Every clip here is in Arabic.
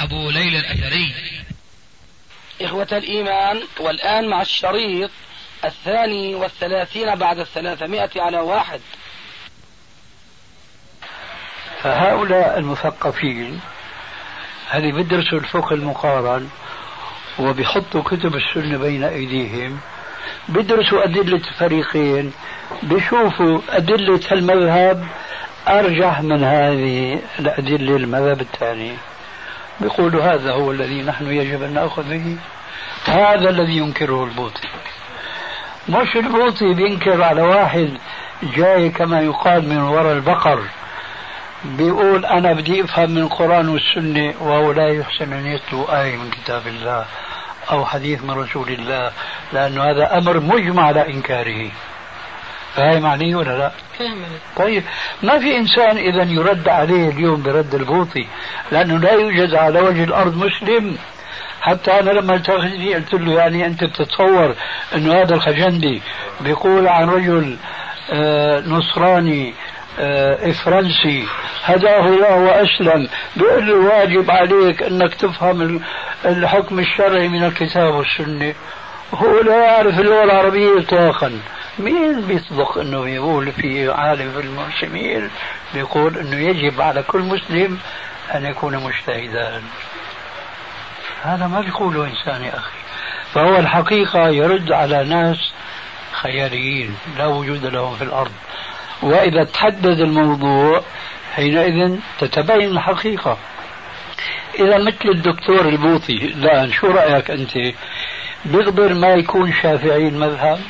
أبو ليلى الأثري. إخوة الإيمان والآن مع الشريط الثاني والثلاثين بعد الثلاثمائة على واحد. فهؤلاء المثقفين اللي بيدرسوا الفقه المقارن وبيحطوا كتب السنة بين أيديهم بيدرسوا أدلة الفريقين بيشوفوا أدلة المذهب أرجح من هذه الأدلة المذهب الثاني. بيقولوا هذا هو الذي نحن يجب أن نأخذ به. هذا الذي ينكره البوطي. مش البوطي بينكر على واحد جاي كما يقال من وراء البقر بيقول أنا بدي أفهم من القرآن والسنة وهو لا يحسن أن يتلو آية من كتاب الله أو حديث من رسول الله لأنه هذا أمر مجمع على إنكاره. فاهم علي ولا لا؟ فاهم طيب ما في إنسان إذا يرد عليه اليوم برد البوطي؟ لأنه لا يوجد على وجه الأرض مسلم. حتى أنا لما التقيتني قلت له يعني أنت بتتصور إنه هذا الخجندي بيقول عن رجل آه، نصراني آه، فرنسي هداه الله وأسلم بيقول له واجب عليك إنك تفهم الحكم الشرعي من الكتاب والسنة. هو لا يعرف اللغة العربية اطلاقا. مين بيصدق إنه بيقول في عالم في المسلمين بيقول إنه يجب على كل مسلم أن يكون مجتهدا؟ هذا ما بيقوله إنسان يا أخي. فهو الحقيقة يرد على ناس خياليين لا وجود لهم في الأرض. وإذا تحدد الموضوع حينئذ تتبين الحقيقة. إذا مثل الدكتور البوطي الان شو رأيك أنت بيقدر ما يكون شافعي المذهب؟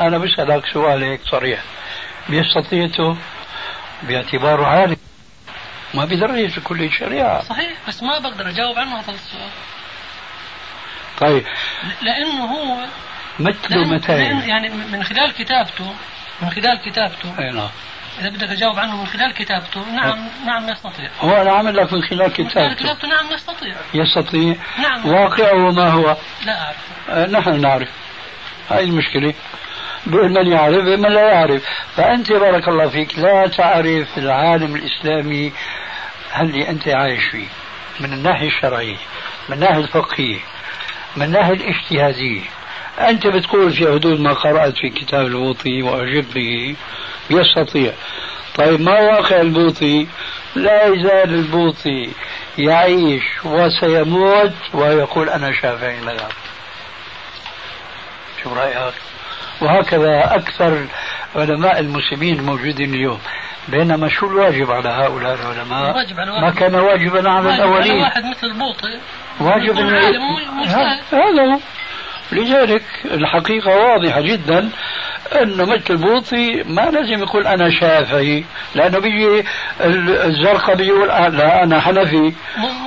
أنا بسألك سؤال هيك صريح. بيستطيعته؟ باعتباره عالم. ما بيدرس كل الشريعة صحيح بس ما بقدر أجاوب عنه هذا السؤال. طيب. لأنه هو مثل متى يعني من خلال كتابته من خلال كتابته أي نعم. إذا بدك أجاوب عنه من خلال كتابته. نعم. نعم يستطيع هو أنا عامل لك من خلال كتابته من خلال كتابته. نعم يستطيع يستطيع. نعم. واقعه ما هو؟ لا أعرف. أه نحن نعرف. هاي المشكلة. من يعرف من لا يعرف فأنت بارك الله فيك لا تعرف العالم الإسلامي اللي أنت عايش فيه. من الناحية الشرعية من الناحية الفقهية من الناحية الاجتهادية. أنت بتقول في حدود ما قرأت في كتاب البوطي وأجب به يستطيع. طيب ما واقع البوطي؟ لا يزال البوطي يعيش وسيموت ويقول أنا شافعي المذهب شو رأيك؟ وهكذا أكثر علماء المسلمين الموجودين اليوم بينما شو الواجب على هؤلاء العلماء؟ واجب على ما كان واجبا على الأولين على واحد مثل البوطي. واجب هذا هو. لذلك الحقيقة واضحة جدا انه مثل البوطي ما لازم يقول أنا شافعي لأنه بيجي الزرقاء بيقول لا أنا حنفي.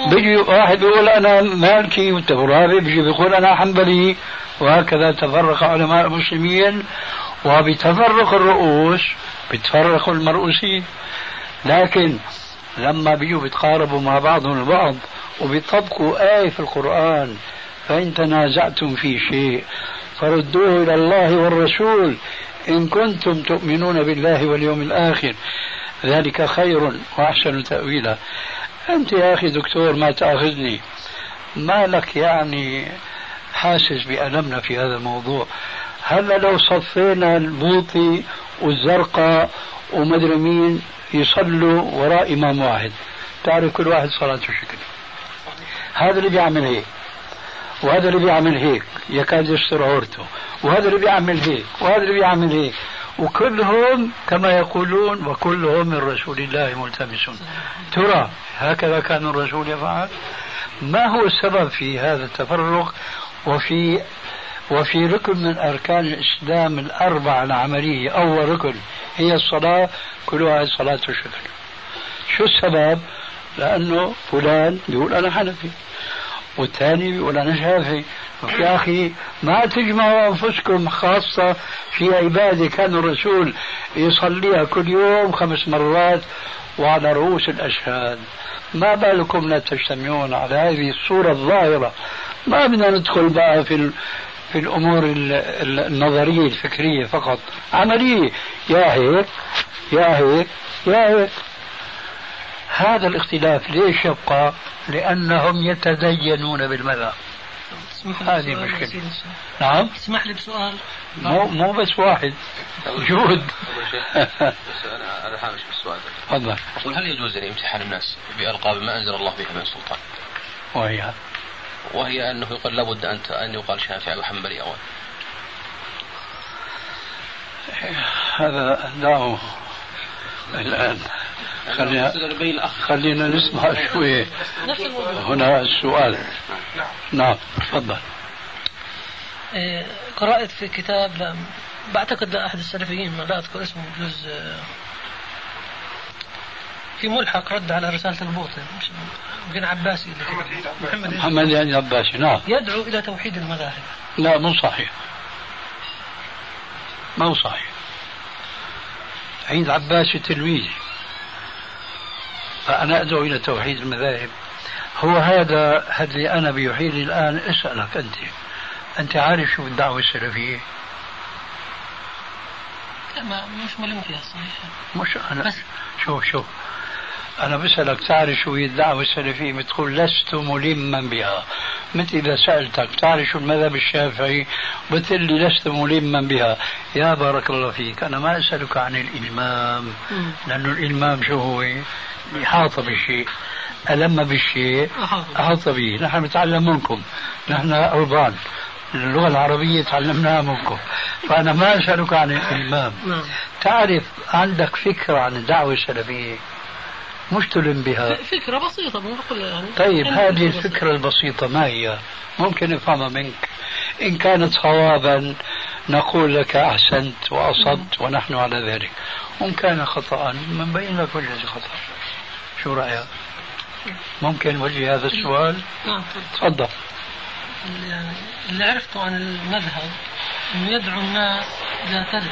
بيجي واحد بيقول أنا مالكي والترابي بيجي بيقول أنا حنبلي وهكذا تفرق علماء المسلمين وبتفرق الرؤوس بتفرق المرؤوسين. لكن لما بيجوا بيتقاربوا مع بعضهم البعض وبيطبقوا آية في القرآن فإن تنازعتم في شيء فردوه إلى الله والرسول إن كنتم تؤمنون بالله واليوم الآخر. ذلك خير وأحسن تأويلا. أنت يا أخي دكتور ما تأخذني؟ ما لك يعني حاسس بألمنا في هذا الموضوع؟ هلا لو صفينا البوطي والزرقاء ومدري مين يصلوا وراء إمام واحد؟ تعرف كل واحد صلاته شكل هذا اللي بيعمل هيك. وهذا اللي بيعمل هيك يكاد يستر عورته. وهذا اللي بيعمل هيك وهذا اللي بيعمل هيك. وكلهم كما يقولون وكلهم من رسول الله ملتمسون. ترى هكذا كان الرسول يفعل؟ ما هو السبب في هذا التفرق؟ وفي وفي ركن من أركان الإسلام الأربعة العملية. أول ركن هي الصلاة كلها صلاة الشكر شو السبب؟ لأنه فلان بيقول أنا حنفي. والثاني بيقول أنا شافعي يا أخي ما تجمعوا أنفسكم خاصة في عبادة كان الرسول يصليها كل يوم خمس مرات وعلى رؤوس الأشهاد. ما بالكم لا تجتمعون على هذه الصورة الظاهرة. ما بدنا ندخل بقى في في الأمور النظرية الفكرية فقط. عملية. يا هيك يا هيك يا هيك. هذا الاختلاف ليش يبقى؟ لأنهم يتدينون بالمذهب. هذه مشكلة. نعم؟ اسمح لي بسؤال. مو مو بس واحد جود أنا هامش بالسؤال تفضل. أقول هل يجوز ان يمتحن الناس بألقاب ما أنزل الله بها من سلطان؟ وهي؟ وهي أنه يقال لابد أن أن يقال شافعي وحنبلي اولا هذا دعوه الآن خلينا خلينا نسمع شوي هنا السؤال نعم تفضل. إيه، قرأت في كتاب لا بعتقد لأحد السلفيين ما لا أذكر اسمه بجوز آه، في ملحق رد على رسالة البوطي يمكن عباسي. محمد محمد يعني عباسي نعم. يدعو إلى توحيد المذاهب. لا مو صحيح. مو صحيح. عيد عباسي تلميذي. فأنا أدعو إلى توحيد المذاهب. هو هذا اللي أنا بيحيل الآن. أسألك أنت. أنت عارف شو الدعوة السلفية؟ لا ما مش ملم فيها صحيح مش أنا. بس. شوف شوف. أنا بسألك تعرف شو هي الدعوة السلفية؟ بتقول لست ملما بها. مثل إذا سألتك تعرف شو المذهب الشافعي؟ بتقول لي لست ملما بها. يا بارك الله فيك أنا ما أسألك عن الإلمام لأنه الإلمام شو هو؟ إحاطة بالشيء ألم بالشيء؟ أحاط به نحن نتعلم منكم. نحن أربان اللغة العربية تعلمناها منكم. فأنا ما أسألك عن الإلمام. نعم. تعرف عندك فكرة عن الدعوة السلفية؟ مش تلم بها فكرة بسيطة يعني طيب هذه الفكرة البسيطة ما هي؟ ممكن نفهمها منك. إن كانت صوابا نقول لك أحسنت وأصبت ونحن على ذلك. وإن كان خطأ بين لك وجه خطأ. شو رأيك؟ ممكن وجه هذا السؤال؟ نعم. تفضل. يعني اللي عرفته عن المذهب إنه يدعو الناس إلى ترك.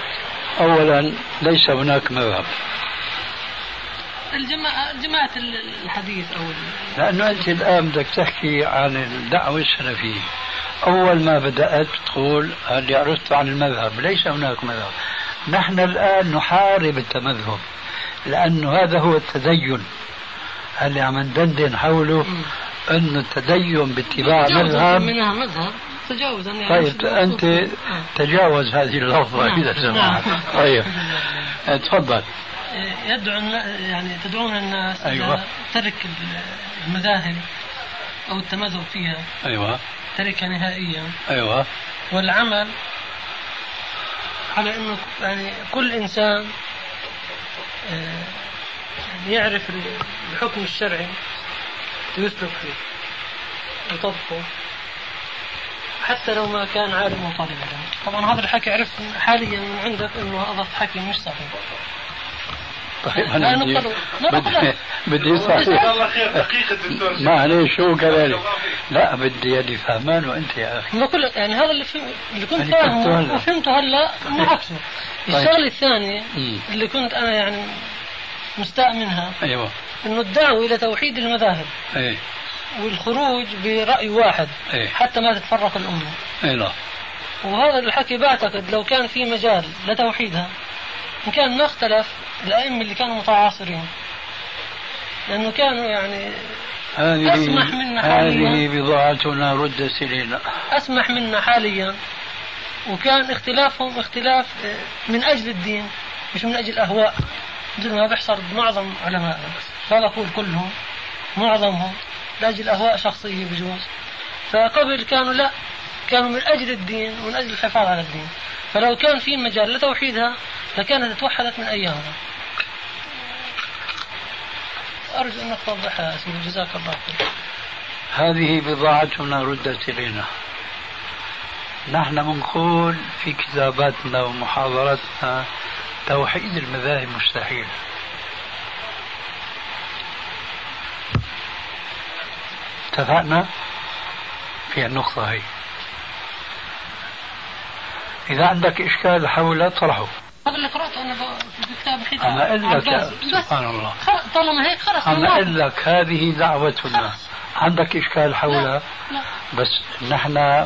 اولا ليس هناك مذهب. الجماعة جماعة الحديث أو لأنه أنت الآن بدك تحكي عن الدعوة السلفية. أول ما بدأت تقول اللي عرفت عن المذهب ليس هناك مذهب. نحن الآن نحارب التمذهب لأنه هذا هو التدين. اللي عم ندندن حوله أنه التدين باتباع مذهب؟ منها مذهب تجاوزا يعني طيب أنت. تجاوز هذه اللفظة نعم. إذا سمحت. نعم. طيب تفضل. يدعو يعني تدعون الناس أيوة. إلى ترك المذاهب أو التمذهب فيها. أيوة. تركها نهائيا. أيوة. والعمل على أنه يعني كل إنسان آه، يعرف الحكم الشرعي ويسلك فيه ويطبقه حتى لو ما كان عالم وطالب طبعا هذا الحكي عرفت حاليا من عندك إنه هذا الحكي مش صحيح. طيب أنا بدي بدي بدي معلش شو كذلك لا بدي اللي فهمان وأنت يا أخي. بقول يعني هذا اللي فهم اللي كنت فاهمه وفهمته هلا مو عكسه. طيب. الشغلة الثانية اللي كنت أنا يعني مستاء منها أيوه. إنه الدعوة إلى توحيد المذاهب. إيه. والخروج برأي واحد إيه؟ حتى ما تتفرق الأمة. اي لا. وهذا الحكي بعتقد لو كان في مجال لتوحيدها إن كان ما اختلف الأئمة اللي كانوا متعاصرين. لأنه كانوا يعني هذه أسمح منا حاليا. هذه بضاعتنا ردت إلينا أسمح منا حاليا. وكان اختلافهم اختلاف آه، من أجل الدين مش من أجل أهواء مثل ما بيحصل معظم علمائنا لا أقول كلهم معظمهم لأجل أهواء شخصية بجوز. فقبل كانوا لا كانوا من أجل الدين ومن أجل الحفاظ على الدين. فلو كان في مجال لتوحيدها لكانت توحدت من أيامها. أرجو أنك توضحها سيدي جزاك الله خير. هذه بضاعتنا ردت إلينا. نحن بنقول في كتاباتنا ومحاضراتنا توحيد المذاهب مستحيل. اتفقنا في النقطة هي. إذا عندك إشكال حول طرحه هذا اللي قرأته أنا في كتاب حيث أنا أقول لك سبحان الله. طالما هيك خلص أنا أقول لك هذه دعوتنا عندك إشكال حولها لا. بس نحن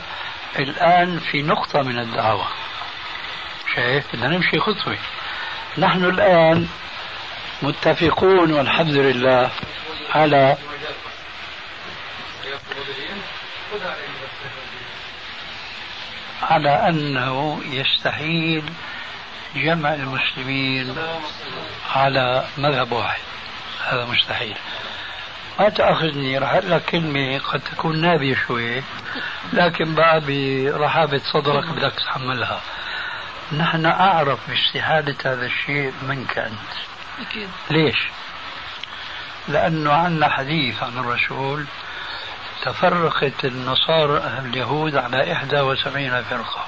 الآن في نقطة من الدعوة. شايف؟ بدنا نمشي خطوة. نحن الآن متفقون والحمد لله على على أنه يستحيل جمع المسلمين على مذهب واحد. هذا مستحيل. ما تأخذني راح أقول لك كلمة قد تكون نابية شوي لكن بقى برحابة صدرك بدك تحملها. نحن أعرف باستحالة هذا الشيء منك أنت. أكيد. ليش؟ لأنه عندنا حديث عن الرسول تفرقت النصارى اليهود على 71 فرقة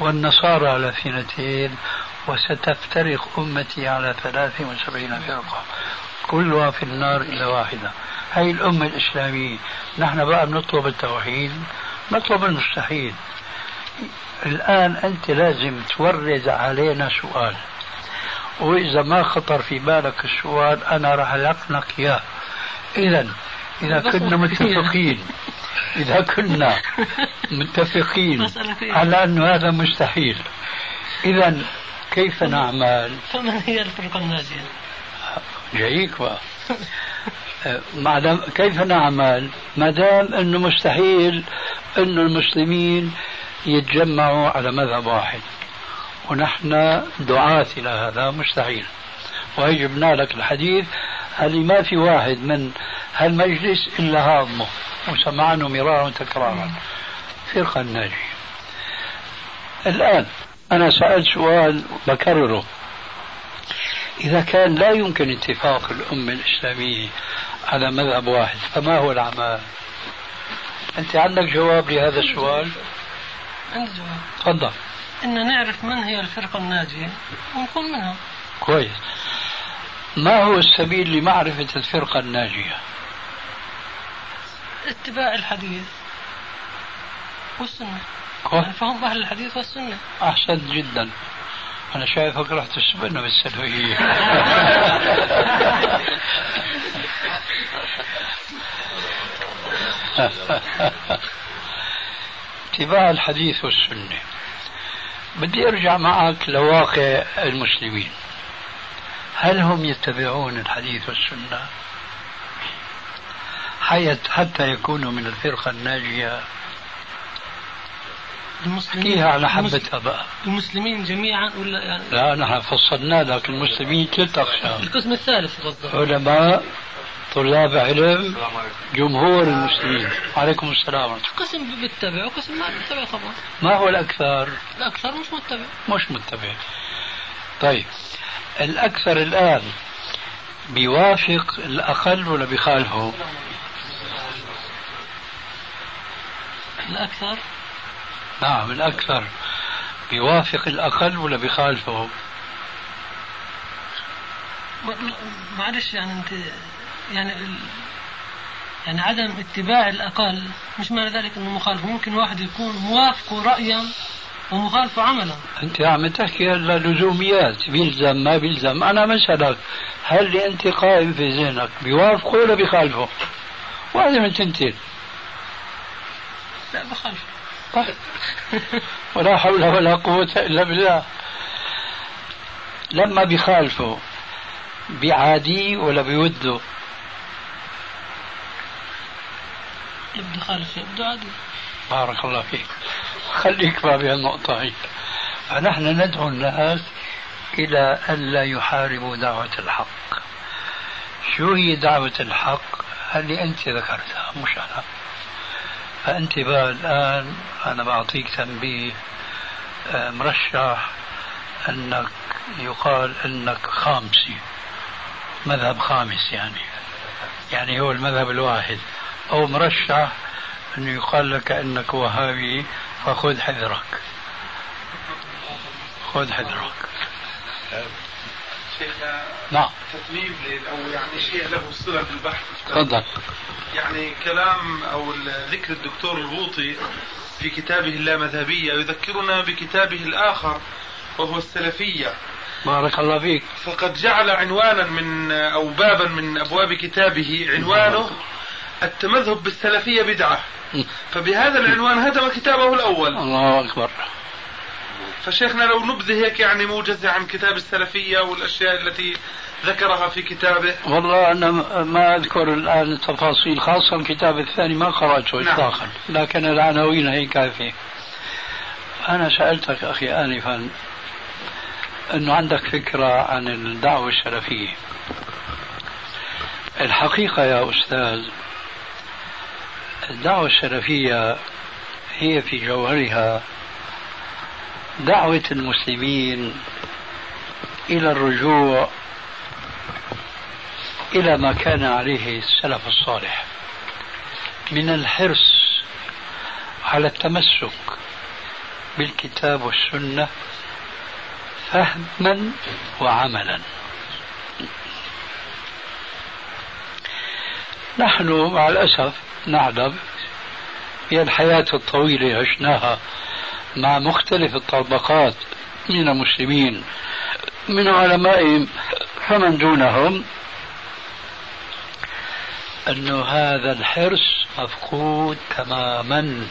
والنصارى على اثنتين وستفترق أمتي على 73 فرقة. كلها في النار إلا واحدة. هاي الأمة الإسلامية. نحن بقى بنطلب التوحيد نطلب المستحيل. الآن أنت لازم تورد علينا سؤال. وإذا ما خطر في بالك السؤال أنا راح ألقنك إياه. إذا إذا كنا متفقين. إذا كنا متفقين على أن هذا مستحيل. إذا كيف نعمل؟ فمن هي الفرقة الناجية؟ جايك بقى. ما دام كيف نعمل؟ ما دام أنه مستحيل انه المسلمين يتجمعوا على مذهب واحد. ونحن دعاة إلى هذا مستحيل. وهي جبنا لك الحديث. اللي ما في واحد من هالمجلس إلا هاضمه وسمعنا مرارا وتكرارا. فرقة الناجية الآن أنا سألت سؤال بكرره. إذا كان لا يمكن اتفاق الأمة الإسلامية على مذهب واحد فما هو الأعمال؟ أنت عندك جواب لهذا السؤال؟ عندي جواب. تفضل. إن نعرف من هي الفرقة الناجية ونكون منها. كويس. ما هو السبيل لمعرفة الفرقة الناجية؟ اتباع الحديث والسنة. فهم أهل الحديث والسنة. أحسنت جدا. أنا شايفك راح تسبقنا بالسلوية. اتباع الحديث والسنة. بدي أرجع معك لواقع المسلمين. هل هم يتبعون الحديث والسنة؟ حتى يكونوا من الفرقة الناجية. المسلمين على حبتها بقى المسلمين جميعا ولا يعني لا نحن فصلنا لك المسلمين ثلاث أقسام القسم الثالث قصدك علماء طلاب علم جمهور المسلمين. عليكم السلام. قسم بيتبع وقسم ما بيتبع طبعا. ما هو الأكثر؟ الأكثر مش متبع. مش متبع. طيب. الأكثر الآن بيوافق الأقل ولا بيخالفه الأكثر؟ نعم الأكثر. بيوافق الأقل ولا بيخالفه معلش يعني أنت يعني. يعني عدم اتباع الأقل مش معنى ذلك أنه مخالف. ممكن واحد يكون موافقه رأيا ومخالفة عملا أنت عم تحكي هلا لزوميات بيلزم ما بيلزم. أنا مسألك هل اللي أنت قائم في ذهنك بيوافقه ولا بيخالفه؟ واحدة من تنتين. لا بخالف. طيب. ولا حول ولا قوة إلا بالله. لما بيخالفه بيعاديه ولا بيوده؟ يبدو خالف يبدو عادي. بارك الله فيك. خليك بقى بهالنقطة هي. فنحن ندعو الناس إلى ألا يحاربوا دعوة الحق. شو هي دعوة الحق؟ اللي أنت ذكرتها مش أنا. فأنت بقى الآن أنا بعطيك تنبيه آه، مرشح أنك يقال أنك خامسي. مذهب خامس يعني. يعني هو المذهب الواحد. أو مرشح أنه يقال لك أنك وهابي فخذ حذرك. خذ حذرك. شيخنا نعم. تتميم أو يعني شيء له صلة بالبحث تفضل. يعني كلام أو ذكر الدكتور البوطي في كتابه اللامذهبية يذكرنا بكتابه الآخر وهو السلفية. بارك الله فيك. فقد جعل عنوانا من أو بابا من أبواب كتابه عنوانه التمذهب بالسلفية بدعة. فبهذا العنوان هدم كتابه الأول. الله أكبر. فشيخنا لو نبذه هيك يعني موجزة عن كتاب السلفية والأشياء التي ذكرها في كتابه. والله أنا ما أذكر الآن التفاصيل خاصة الكتاب الثاني ما قرأته نعم. إطلاقا لكن العناوين هي كافية. أنا سألتك أخي آنفا أنه عندك فكرة عن الدعوة السلفية. الحقيقة يا أستاذ الدعوة السلفية هي في جوهرها دعوة المسلمين إلى الرجوع إلى ما كان عليه السلف الصالح من الحرص على التمسك بالكتاب والسنة فهما وعملا. نحن مع الأسف نعلم هي الحياة الطويلة عشناها مع مختلف الطبقات من المسلمين من علمائهم فمن دونهم. أن هذا الحرص مفقود تماما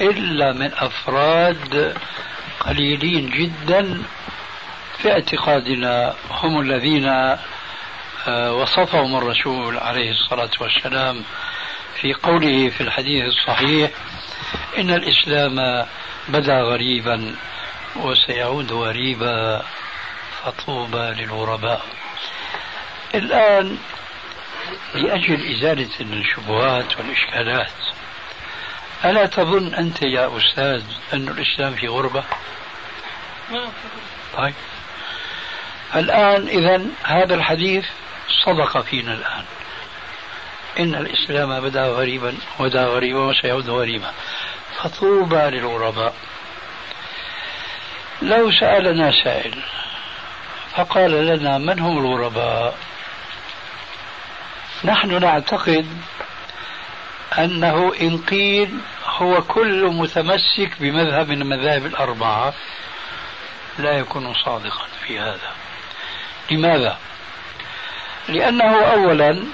إلا من أفراد قليلين جدا في اعتقادنا هم الذين وصفهم الرسول عليه الصلاة والسلام في قوله في الحديث الصحيح إن الإسلام بدا غريبا وسيعود غريبا فطوبى للغرباء. الآن لأجل إزالة الشبهات والإشكالات ألا تظن أنت يا أستاذ أن الإسلام في غربة؟ طيب. الآن إذا هذا الحديث صدق فينا الآن. إن الإسلام بدأ غريبا ودا غريبا وسيعود غريبا. فطوبى للغرباء. لو سألنا سائل فقال لنا من هم الغرباء؟ نحن نعتقد أنه إن قيل هو كل متمسك بمذهب من المذاهب الأربعة لا يكون صادقا في هذا. لماذا؟ لأنه أولا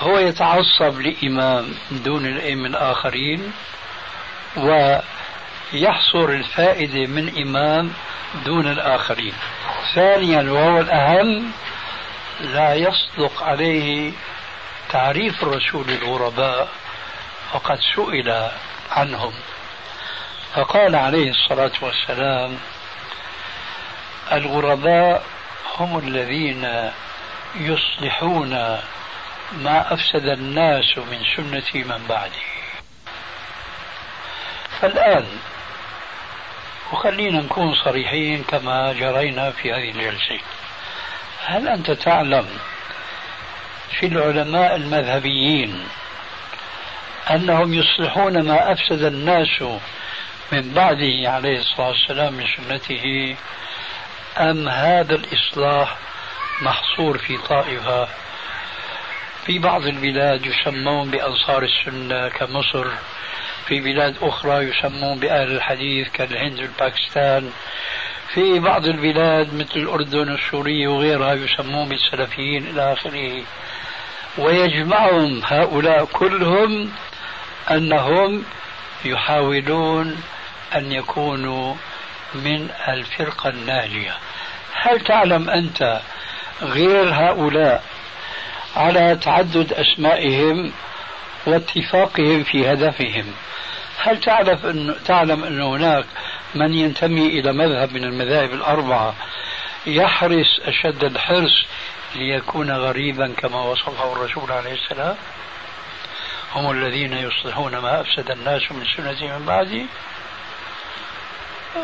هو يتعصب لإمام دون الأئمة الآخرين ويحصر الفائدة من إمام دون الآخرين. ثانيا وهو الأهم لا يصدق عليه تعريف الرسول الغرباء وقد سئل عنهم. فقال عليه الصلاة والسلام الغرباء هم الذين يصلحون ما أفسد الناس من سنة من بعده. فالآن وخلينا نكون صريحين كما جرينا في هذه الجلسة. هل أنت تعلم في العلماء المذهبيين أنهم يصلحون ما أفسد الناس من بعده عليه الصلاة والسلام من سنته أم هذا الإصلاح محصور في طائفة في بعض البلاد يسمون بأنصار السنة كمصر في بلاد أخرى يسمون بأهل الحديث كالهند والباكستان في بعض البلاد مثل الأردن والسورية وغيرها يسمون بالسلفيين إلى آخره. ويجمعهم هؤلاء كلهم أنهم يحاولون أن يكونوا من الفرقة الناجية. هل تعلم أنت غير هؤلاء على تعدد أسمائهم واتفاقهم في هدفهم. هل تعرف أن تعلم أن هناك من ينتمي إلى مذهب من المذاهب الأربعة يحرص أشد الحرص ليكون غريبا كما وصفه الرسول عليه السلام؟ هم الذين يصلحون ما أفسد الناس من سنة من بعدي؟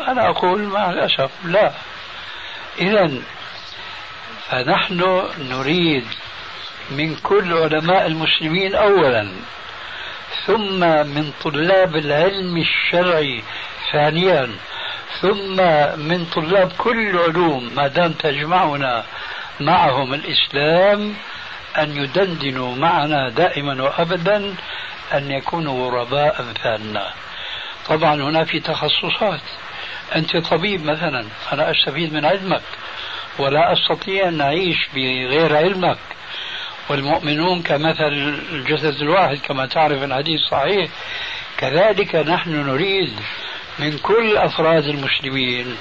أنا أقول مع الأسف لا. إذا فنحن نريد من كل علماء المسلمين أولا ثم من طلاب العلم الشرعي ثانيا ثم من طلاب كل العلوم ما دام تجمعنا معهم الإسلام أن يدندنوا معنا دائما وأبدا أن يكونوا غرباء أمثالنا. طبعا هنا في تخصصات. أنت طبيب مثلا أنا أستفيد من علمك. ولا أستطيع أن أعيش بغير علمك. والمؤمنون كمثل الجسد الواحد كما تعرف الحديث صحيح. كذلك نحن نريد من كل أفراد المسلمين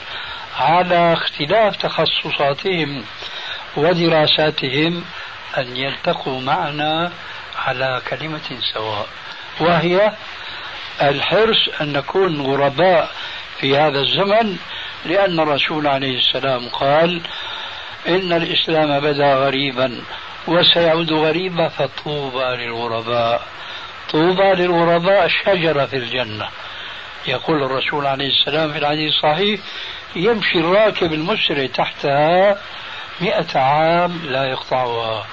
على اختلاف تخصصاتهم ودراساتهم أن يلتقوا معنا على كلمة سواء وهي الحرص أن نكون غرباء في هذا الزمن لأن الرسول عليه السلام قال إن الإسلام بدا غريبا وسيعود غريبا فطوبى للغرباء. طوبى للغرباء شجرة في الجنة. يقول الرسول عليه السلام في الحديث الصحيح يمشي الراكب المسرع تحتها مئة عام لا يقطعها.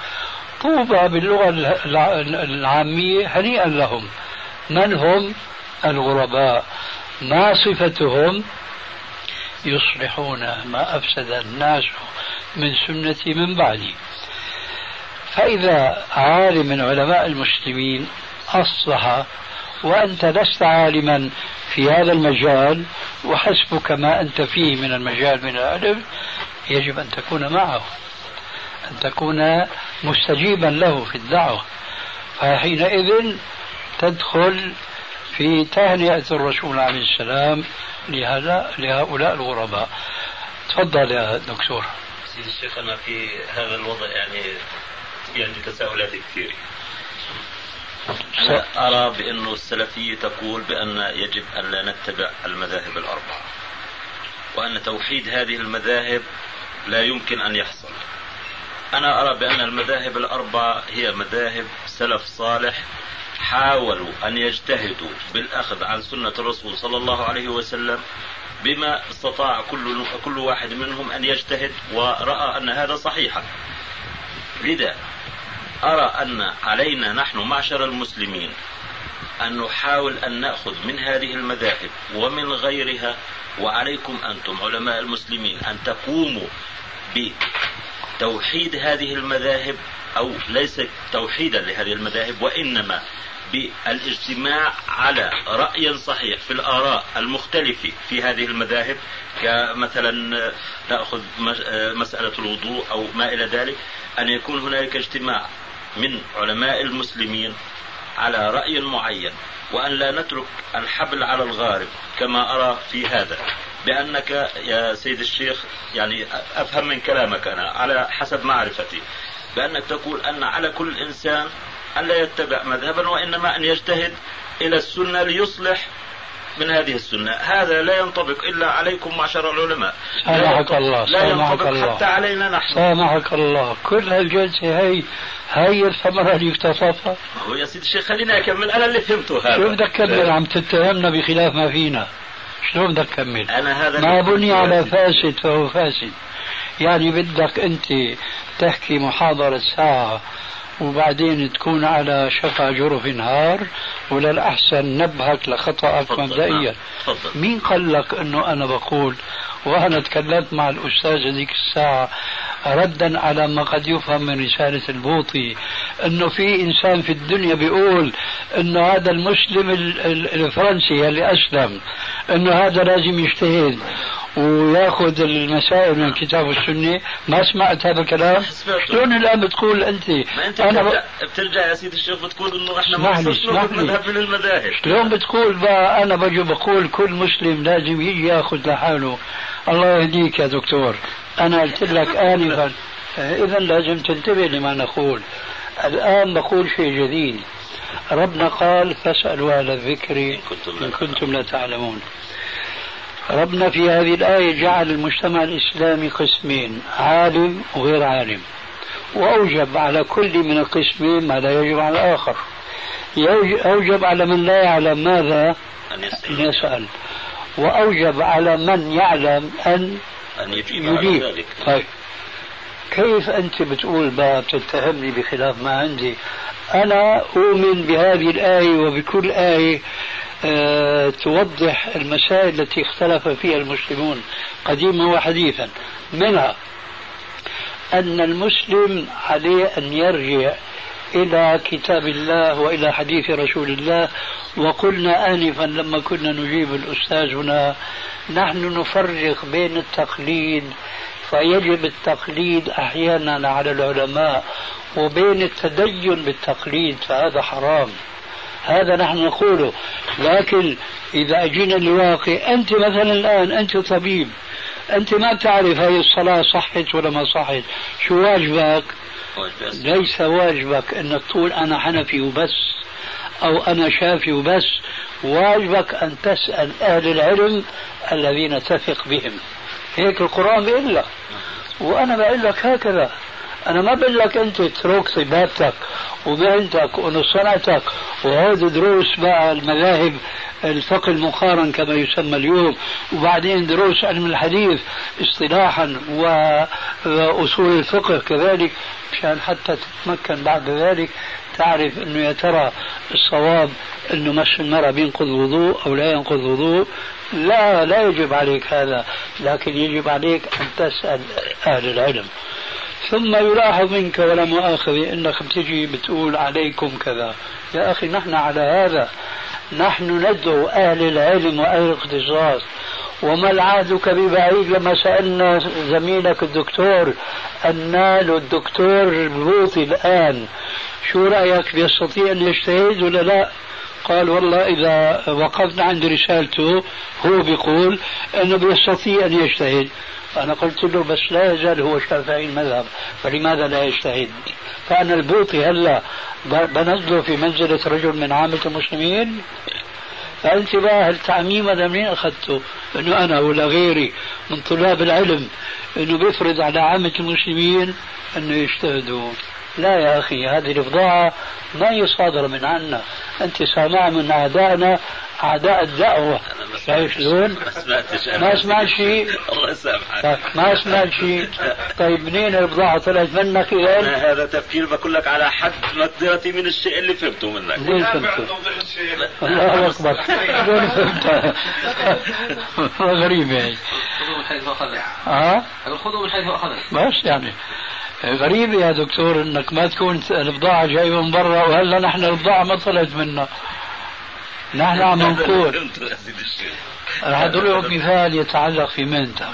طوبى باللغة العامية هنيئا لهم. من هم؟ الغرباء. ما صفتهم يصلحون ما أفسد الناس من سنتي من بعدي. فإذا عالم من علماء المسلمين أصلح وأنت لست عالما في هذا المجال وحسبك ما أنت فيه من المجال من العلم يجب أن تكون معه أن تكون مستجيبا له في الدعوة. فحينئذ تدخل في تهنئة الرسول عليه السلام لهذا لهؤلاء الغرباء. تفضل يا دكتور. سيدي الشيخ أنا في هذا الوضع يعني يعني تساؤلات كثير. أنا أرى بأنه السلفية تقول بأن يجب أن لا نتبع المذاهب الأربعة وأن توحيد هذه المذاهب لا يمكن أن يحصل. أنا أرى بأن المذاهب الأربعة هي مذاهب سلف صالح حاولوا أن يجتهدوا بالأخذ عن سنة الرسول صلى الله عليه وسلم بما استطاع كل كل واحد منهم أن يجتهد ورأى أن هذا صحيحا لذا أرى أن علينا نحن معشر المسلمين أن نحاول أن نأخذ من هذه المذاهب ومن غيرها وعليكم أنتم علماء المسلمين أن تقوموا بتوحيد هذه المذاهب أو ليس توحيدا لهذه المذاهب وإنما بالإجتماع على رأي صحيح في الآراء المختلفة في هذه المذاهب كمثلا نأخذ مسألة الوضوء أو ما إلى ذلك أن يكون هنالك اجتماع من علماء المسلمين على رأي معين وأن لا نترك الحبل على الغارب كما أرى في هذا. بأنك يا سيد الشيخ يعني أفهم من كلامك أنا على حسب معرفتي. بأنك تقول أن على كل إنسان أن لا يتبع مذهبا وإنما أن يجتهد إلى السنة ليصلح من هذه السنة. هذا لا ينطبق إلا عليكم معشر العلماء. سامحك الله لا ينطبق الله. حتى علينا نحن. سامحك الله. كل هالجلسة هي هي الثمرة اللي اكتسبها هو يا سيدي الشيخ خليني أكمل. أنا اللي فهمته هذا. شو بدك تكمل عم تتهمنا بخلاف ما فينا. شلون بدك تكمل؟ أنا هذا ما بني على فاسد فهو فاسد. يعني بدك أنت تحكي محاضرة ساعة وبعدين تكون على شفا جرف نهار ولا الأحسن نبهك لخطأك مبدئيا. نعم. مين قال لك أنه أنا بقول؟ وأنا تكلمت مع الأستاذ هذيك الساعة ردا على ما قد يفهم من رسالة البوطي أنه في إنسان في الدنيا بيقول أنه هذا المسلم الفرنسي اللي أسلم أنه هذا لازم يجتهد. وياخذ المسائل من الكتاب والسنة. ما سمعت هذا الكلام؟ شلون الآن بتقول أنت؟ ما أنت أنا بترجع, بترجع يا سيدي الشيخ بتقول إنه إحنا ما مذهب من المذاهب. شلون بتقول بقى؟ أنا بجي بقول كل مسلم لازم يجي ياخذ لحاله. الله يهديك يا دكتور. أنا قلت لك انفا. اذا لازم تنتبه لما نقول. الآن بقول شيء جديد. ربنا قال فاسألوا أهل الذكر إن كنتم لا تعلمون. ربنا في هذه الآية جعل المجتمع الإسلامي قسمين عالم وغير عالم. وأوجب على كل من القسمين ما لا يجب على الآخر. أوجب على من لا يعلم ماذا؟ أن يسأل. وأوجب على من يعلم أن, أن يجيب, ذلك. طيب. كيف أنت بتقول بقى بتتهمني بخلاف ما عندي؟ أنا أؤمن بهذه الآية وبكل آية توضح المسائل التي اختلف فيها المسلمون قديما وحديثا. منها أن المسلم عليه أن يرجع إلى كتاب الله وإلى حديث رسول الله. وقلنا آنفا لما كنا نجيب الأستاذ هنا نحن نفرق بين التقليد فيجب التقليد أحيانا على العلماء وبين التدين بالتقليد فهذا حرام. هذا نحن نقوله. لكن إذا أجينا لواقع أنت مثلا الآن أنت طبيب أنت ما تعرف هذه الصلاة صحت ولا ما صحت. شو واجبك؟ ليس واجبك أن تقول أنا حنفي وبس أو أنا شافي وبس. واجبك أن تسأل أهل العلم الذين تثق بهم. هيك القرآن بيقول لك. وأنا بقول لك هكذا. أنا ما بقول لك أنت اترك طبابتك ومهنتك وصنعتك وهذه دروس بقى المذاهب الفقه المقارن كما يسمى اليوم. وبعدين دروس علم الحديث اصطلاحا وأصول الفقه كذلك مشان حتى تتمكن بعد ذلك تعرف إنه يا ترى الصواب إنه مس المرأة بينقض وضوء أو لا ينقض وضوء؟ لا لا يجب عليك هذا لكن يجب عليك أن تسأل أهل العلم. ثم يلاحظ منك ولا مؤاخذة إنك بتجي بتقول عليكم كذا. يا أخي نحن على هذا. نحن ندعو أهل العلم وأهل الاختصاص وما العهدك ببعيد لما سألنا زميلك الدكتور النال الدكتور بوطي الآن. شو رأيك؟ بيستطيع أن يجتهد ولا لا؟ قال والله إذا وقفنا عند رسالته هو بيقول أنه بيستطيع أن يجتهد. أنا قلت له بس لا يزال هو شافعي المذهب فلماذا لا يجتهد فأنا البوطي هلا بنزله في منزلة رجل من عامة المسلمين. فانتباه التعميم هذا منين أخذته؟ إنه أنا ولا غيري من طلاب العلم إنه بيفرض على عامة المسلمين إنه يجتهدوا. لا يا أخي هذه الافضاعة ما هي صادرة من عنا. أنت سامع من أعدائنا أعداء الدعوة. شايف شلون؟ ما سمعتش ما سمعت شيء الله يسامحك. طيب، ما سمعت شيء طيب منين البضاعة طلعت منك إذا؟ هذا تفكير بقول لك على حد مقدرتي من الشيء اللي فهمته منك. وين فهمته؟ الله أكبر. وين فهمته؟ غريب يعني. خذوا من حيث أخذت. ها؟ خذوا من حيث أخذت. بس يعني. غريب يا دكتور إنك ما تكون البضاعة جاية من برا وهلا نحن البضاعة ما طلعت منا. نحن عم نقول. راح اضرب مثال يتعلق في مهنتك.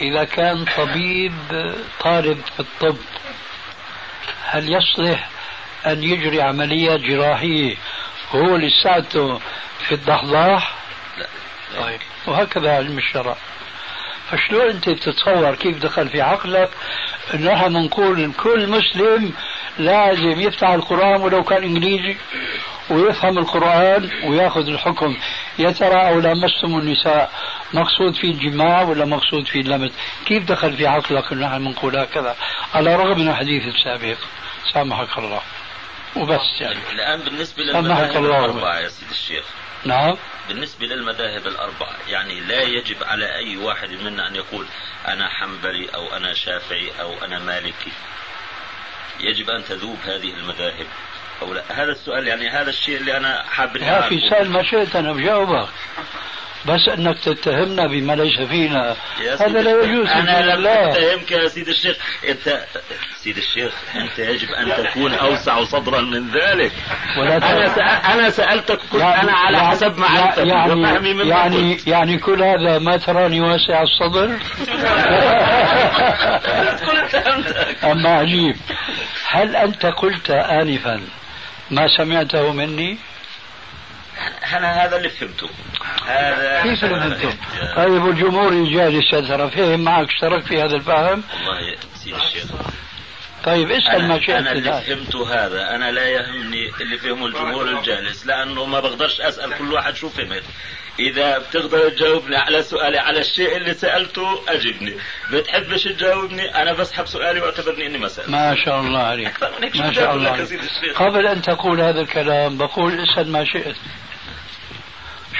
إذا كان طبيب طالب في الطب هل يصلح أن يجري عمليات جراحية هو لساته في الضحضاح؟ لا. طيب. وهكذا علم الشرع. فشلون أنت تتصور كيف دخل في عقلك نحن بنقول كل مسلم لازم يفتح القرآن ولو كان إنجليزي ويفهم القرآن ويأخذ الحكم. يا ترى أو لامستم النساء مقصود في الجماع ولا مقصود في اللمس كيف دخل في عقلك نحن بنقول هكذا؟ على الرغم من الحديث السابق. سامحك الله. وبس يعني. الآن بالنسبة للمذاهب الأربعة يا سيدي الشيخ. نعم. بالنسبة للمذاهب الأربعة يعني لا يجب على أي واحد منا أن يقول أنا حنبلي أو أنا شافعي أو أنا مالكي. يجب أن تذوب هذه المذاهب. أو لا. هذا السؤال يعني هذا الشيء اللي أنا حاب يا أخي سأل ما شئت أنا بجاوبك. بس انك تتهمنا بما ليس فينا. هذا لا يجوز أنا لم اتهمك يا سيد الشيخ. أنت سيد الشيخ أنت يجب أن تكون أوسع صدرا من ذلك. ولا أنا سأ... أنا سألتك قلت يعني أنا على يعني حسب معرفتي يعني وفهمي من يعني يعني كل هذا ما تراني واسع الصدر؟ أما عجيب. هل أنت قلت انفا ما سمعته مني؟ أنا هذا اللي فهمته. هذا كيف اللي فهمته؟ طيب والجمهور الجالس ترى فهم معك اشترك في هذا الفهم؟ والله سيدي الشيخ طيب اسأل ما شئت أنا اللي فهمته هذا. أنا لا يهمني اللي فهمه الجمهور الجالس لأنه ما بقدرش أسأل كل واحد شو فهمت. إذا بتقدر تجاوبني على سؤالي على الشيء اللي سألته اجبني بتحبش تجاوبني؟ أنا بسحب سؤالي واعتبرني إني ما سألت. ما شاء الله عليك. ما شاء الله عليك. قبل أن تقول هذا الكلام بقول اسأل ما شئت.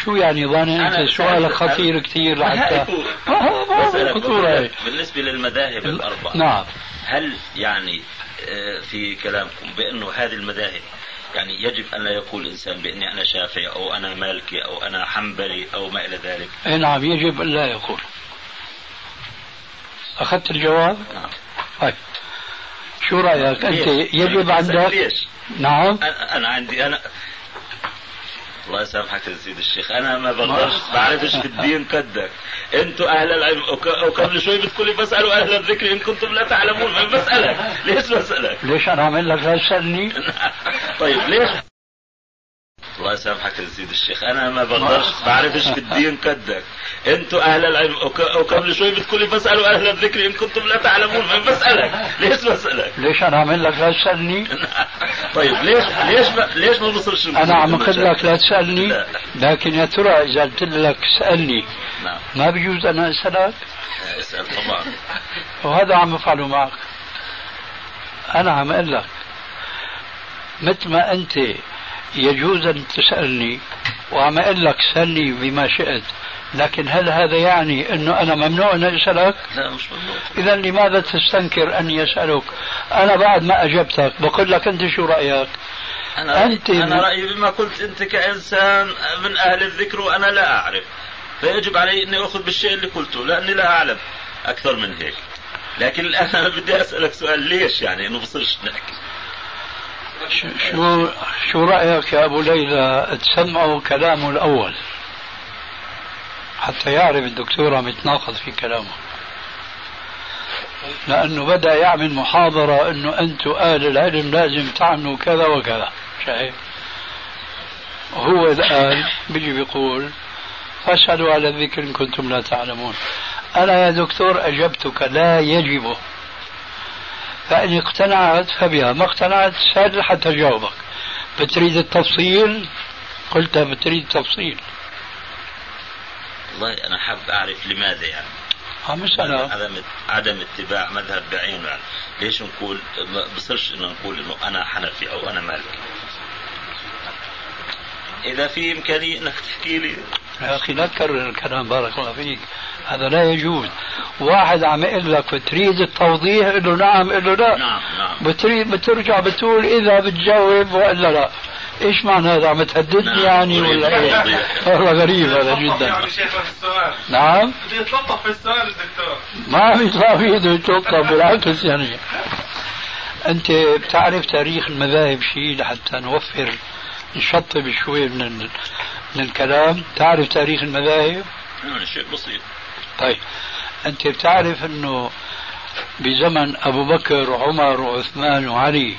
شو يعني ظاني أنت سؤالك خطير كثير لحتى خطورة بالنسبة للمذاهب الأربعة نعم. هل يعني آه، في كلامكم بأنه هذه المذاهب يعني يجب أن لا يقول الإنسان بأني أنا شافعي أو أنا مالكي أو أنا حنبلي أو ما إلى ذلك؟ إي نعم يجب أن لا يقول. أخذت الجواب؟ نعم. طيب. شو رأيك؟ أنت؟ يجب أنا عندك ليش؟ نعم. أنا عندي أنا الله يسامحك يا سيدي الشيخ. أنا ما بقدرش بعرفش في الدين قدك. أنتوا أهل العلم. وقبل شوي بتقولي بسألوا أهل الذكر إن كنتم لا تعلمون. ما بسالك ليش بسألك؟ ليش أنا عامل لك تسالني؟ طيب ليش؟ الله يسامحك يا سيدي الشيخ. أنا ما بقدرش بعرفش في الدين قدك. أنتوا أهل العلم وقبل شوي بتقولي فاسألوا أهل الذكر إن كنتم لا تعلمون ما بسألك. ليش بسألك؟ ليش أنا عامل لك لا تسألني؟ طيب ليش ليش ما ليش ما بصيرش أنا عم أقول لك لا تسألني لا. لكن يا ترى إذا قلت لك اسالني نعم. ما بيجوز أنا أسألك؟ اسأل طبعا. وهذا عم أفعله معك. أنا عم أقول لك مثل ما أنت يجوز أن تسألني وعم أقول لك سلني بما شئت لكن هل هذا يعني إنه أنا ممنوع أن أسألك؟ لا مش ممنوع اذا لماذا تستنكر اني اسالك؟ أنا بعد ما أجبتك بقول لك أنت شو رأيك؟ أنا أنت أنا رأيي بما قلت أنت كإنسان من أهل الذكر وأنا لا أعرف فيجب علي أني أخذ بالشيء اللي قلته لأني لا أعلم أكثر من هيك لكن أنا بدي أسألك سؤال ليش يعني إنه بصيرش نحكي شو شو رأيك يا أبو ليلى؟ تسمعوا كلامه الأول. حتى يعرف الدكتور عم يتناقض في كلامه. لأنه بدأ يعمل محاضرة إنه أنتم أهل العلم لازم تعملوا كذا وكذا. شايف؟ هو الآن بيجي بيقول فاسالوا على الذكر إن كنتم لا تعلمون. أنا يا دكتور أجبتك لا يجب فإن اقتنعت فبها ما اقتنعت سأل حتى جاوبك بتريد التفصيل؟ قلت بتريد التفصيل. والله أنا حاب أعرف لماذا يعني. اسألها عدم عدم اتباع مذهب بعينه يعني. ليش نقول ما بصيرش إنه نقول إنه أنا حنفي أو أنا مالكي إذا في إمكانية إنك تحكي لي. يا أخي لا تكرر الكلام بارك الله فيك. هذا لا يجوز. واحد عم يقول لك بتريد التوضيح؟ قل له نعم قل له لا. نعم نعم. بتريد بترجع بتقول إذا بتجاوب وإلا لا. إيش معنى هذا؟ عم تهددني نعم، يعني ولا إيه؟ التوضيح. والله غريب هذا يتلطف جدا. يعني نعم؟ بده يتلطف في السؤال الدكتور ما عم يطلع في إيده يتوقف بالعكس يعني. أنت بتعرف تاريخ المذاهب شيء لحتى نوفر نشطب شوي من. من الكلام؟ تعرف تاريخ المذاهب؟ يعني شيء بسيط. طيب. أنت بتعرف إنه بزمن أبو بكر وعمر وعثمان وعلي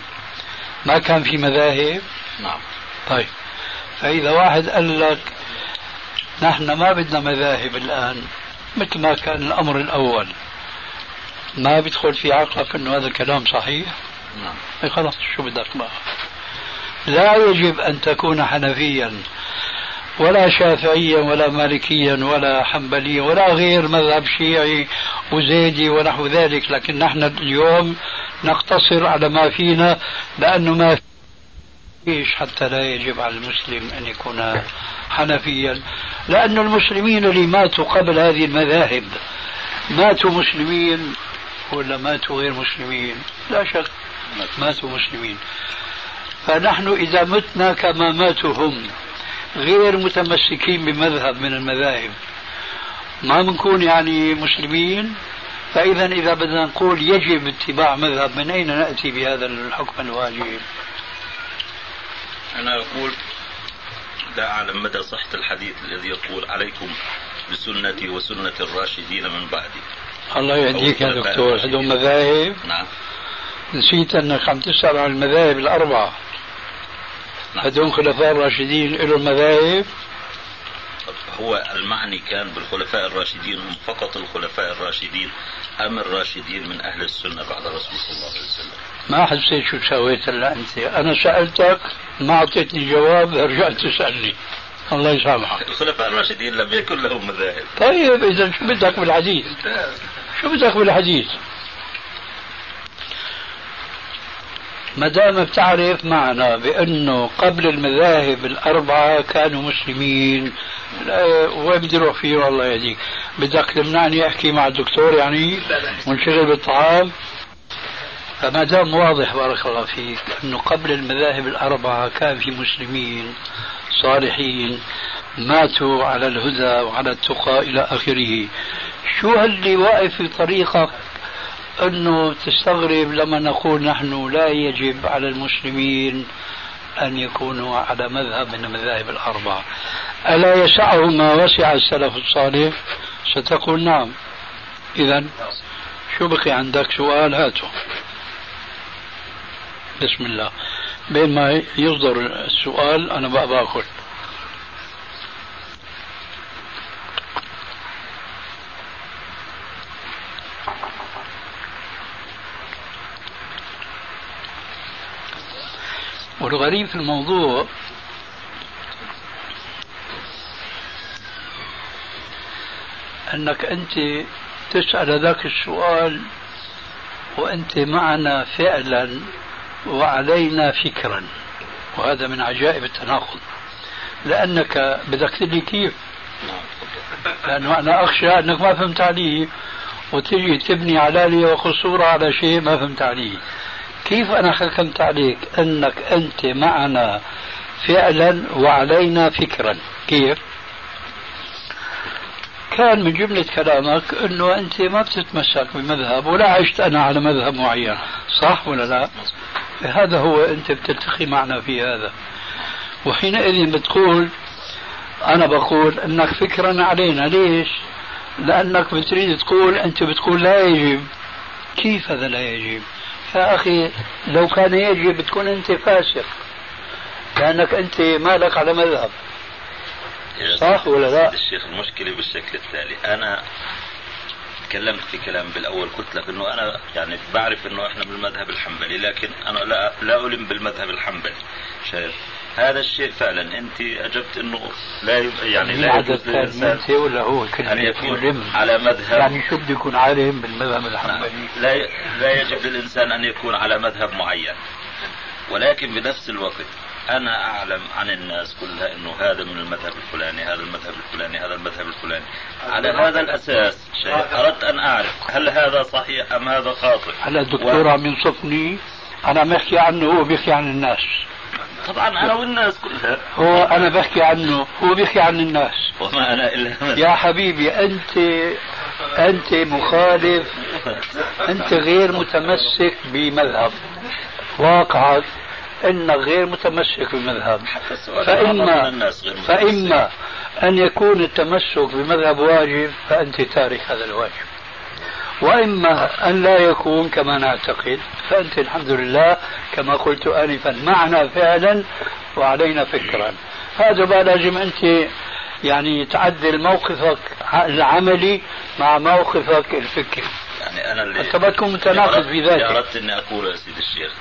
ما كان في مذاهب؟ نعم. طيب. فإذا واحد قال لك نحن ما بدنا مذاهب الآن مثل ما كان الأمر الأول ما بيدخل في عقلك أنه هذا الكلام صحيح؟ نعم. إيه خلاص شو بدك بقى؟ لا يجب أن تكون حنفيا. ولا شافعيا ولا مالكيا ولا حنبليا ولا غير مذهب شيعي وزيدي ونحو ذلك. لكن نحن اليوم نقتصر على ما فينا لأنه ما فيش حتى لا يجب على المسلم أن يكون حنفيا. لأن المسلمين اللي ماتوا قبل هذه المذاهب ماتوا مسلمين ولا ماتوا غير مسلمين؟ لا شك ماتوا مسلمين. فنحن إذا متنا كما ماتوا هم. غير متمسكين بمذهب من المذاهب. ما بنكون يعني مسلمين فإذا إذا بدنا نقول يجب اتباع مذهب من أين نأتي بهذا الحكم الواجب؟ أنا أقول لا أعلم مدى صحة الحديث الذي يقول عليكم بسنتي وسنة الراشدين من بعدي. الله يهديك يا دكتور. هذول مذاهب. نعم. نسيت أنك عم تسأل عن المذاهب الأربعة. هذول خلفاء الراشدين لهم مذاهب هو المعني كان بالخلفاء الراشدين هم فقط الخلفاء الراشدين أم الراشدين من أهل السنة بعد رسول صلى الله عليه وسلم؟ ما حسيت شو سويت إلا أنت. أنا سألتك ما أعطيتني جواب رجعت تسألني. الله يسامحك. الخلفاء الراشدين لم يكن لهم مذاهب. طيب إذا شو بدك بالحديث؟ شو بدك بالحديث؟ ما دام بتعرف معنا بأنه قبل المذاهب الأربعة كانوا مسلمين. وين بدي أروح فيه؟ الله يهديك بدك تمنعني أحكي مع الدكتور يعني؟ منشغل بالطعام؟ فما دام واضح بارك الله فيك أنه قبل المذاهب الأربعة كان في مسلمين صالحين ماتوا على الهدى وعلى التقى إلى آخره. شو اللي واقف في طريقك أنه تستغرب لما نقول نحن لا يجب على المسلمين أن يكونوا على مذهب من المذاهب الأربعة. ألا يسعهم ما وسع السلف الصالح؟ ستقول نعم. اذا شو بقي عندك سؤال؟ هاته بسم الله. بين ما يصدر السؤال أنا بقى باكل والغريب في الموضوع أنك أنت تسأل ذاك السؤال وأنت معنا فعلا وعلينا فكرا. وهذا من عجائب التناقض. لأنك بدك تدري كيف؟ لأنه أنا أخشى أنك ما فهمت علي وتجي تبني علالي وقصورة على شيء ما فهمت عليه. كيف أنا حكمت عليك؟ أنك أنت معنا فعلا وعلينا فكرا. كيف؟ كان من جملة كلامك أنه أنت ما بتتمسك بمذهب ولا عشت أنا على مذهب معين صح ولا لا؟ هذا هو أنت بتلتقي معنا في هذا. وحينئذ بتقول أنا بقول أنك فكرا علينا. ليش؟ لأنك بتريد تقول أنت بتقول لا يجب. كيف هذا لا يجب؟ يا أخي لو كان يجب تكون أنت فاسق لأنك أنت مالك على مذهب. صح ولا لا؟ الشيخ المشكلة بالشكل التالي. أنا تكلمت في كلام بالأول قلت لك إنه أنا يعني بعرف إنه إحنا من المذهب الحنبلي لكن أنا لا لا ألم بالمذهب الحنبلي. شايف؟ هذا الشيء فعلا. أنت أجبت أنه لا يعني لا يجوز للإنسان ولا هو أن يكون على مذهب. يعني شو بده يكون عالم بالمذهب الحنبلي. لا لا يجب للإنسان أن يكون على مذهب معين. ولكن بنفس الوقت أنا أعلم عن الناس كلها أنه هذا من المذهب الفلاني هذا المذهب الفلاني هذا المذهب الفلاني. على هذا الأساس شيء أردت أن أعرف هل هذا صحيح أم هذا خاطئ. هلا الدكتور و... عم ينصفني. أنا بحكي عنه هو بيحكي عن الناس. طبعا أنا والناس كلها. هو أنا بحكي عنه هو بيحكي عن الناس. وما أنا إلا يا حبيبي أنت أنت مخالف أنت غير متمسك بمذهب. واقعك انك غير متمسك بمذهب. فإما فإما أن يكون التمسك بمذهب واجب فأنت تارك هذا الواجب. وإما أن لا يكون كما نعتقد فأنت الحمد لله كما قلت انفا معنا فعلا وعلينا فكرا. هذا بقى لازم أنت يعني تعدل موقفك العملي مع موقفك الفكري. يعني أنا اللي أنت بتكون متناقض في ذاتك اردت إني أقول يا سيدي الشيخ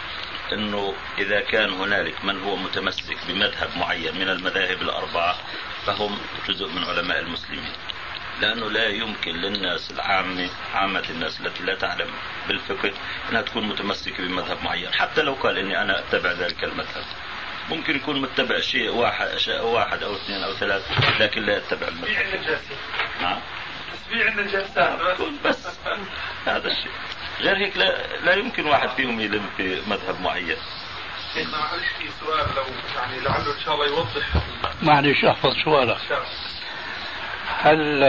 إنه إذا كان هنالك من هو متمسك بمذهب معين من المذاهب الأربعة فهم جزء من علماء المسلمين. لأنه لا يمكن للناس العامه عامة الناس التي لا تعلم بالفقه أنها تكون متمسكة بمذهب معين، حتى لو قال إني أنا أتبع ذلك المذهب. ممكن يكون متبع شيء واحد أشياء واحد أو اثنين أو ثلاث لكن لا يتبع المذهب. نعم. تسبيع النجاسات بس هذا الشيء. غير هيك لا, لا يمكن واحد فيهم يلم في مذهب معين معلش في سؤال لو يعني لعله إن شاء الله يوضح معلش أحفظ سؤالك هل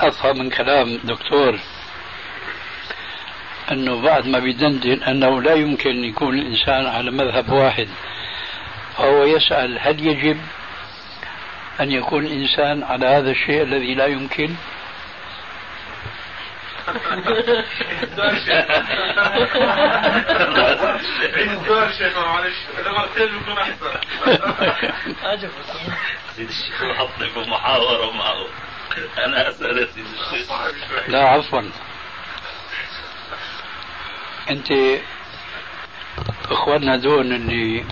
أفهم من كلام دكتور أنه بعد ما بيدندن أنه لا يمكن يكون الإنسان على مذهب واحد فهو يسأل هل يجب أن يكون الإنسان على هذا الشيء الذي لا يمكن؟ شيخ معلش احسن سيدي الشيخ بحطك محاورة معه أنا اسال سيدي الشيخ لا عفوا. أنت إخواننا دون اللي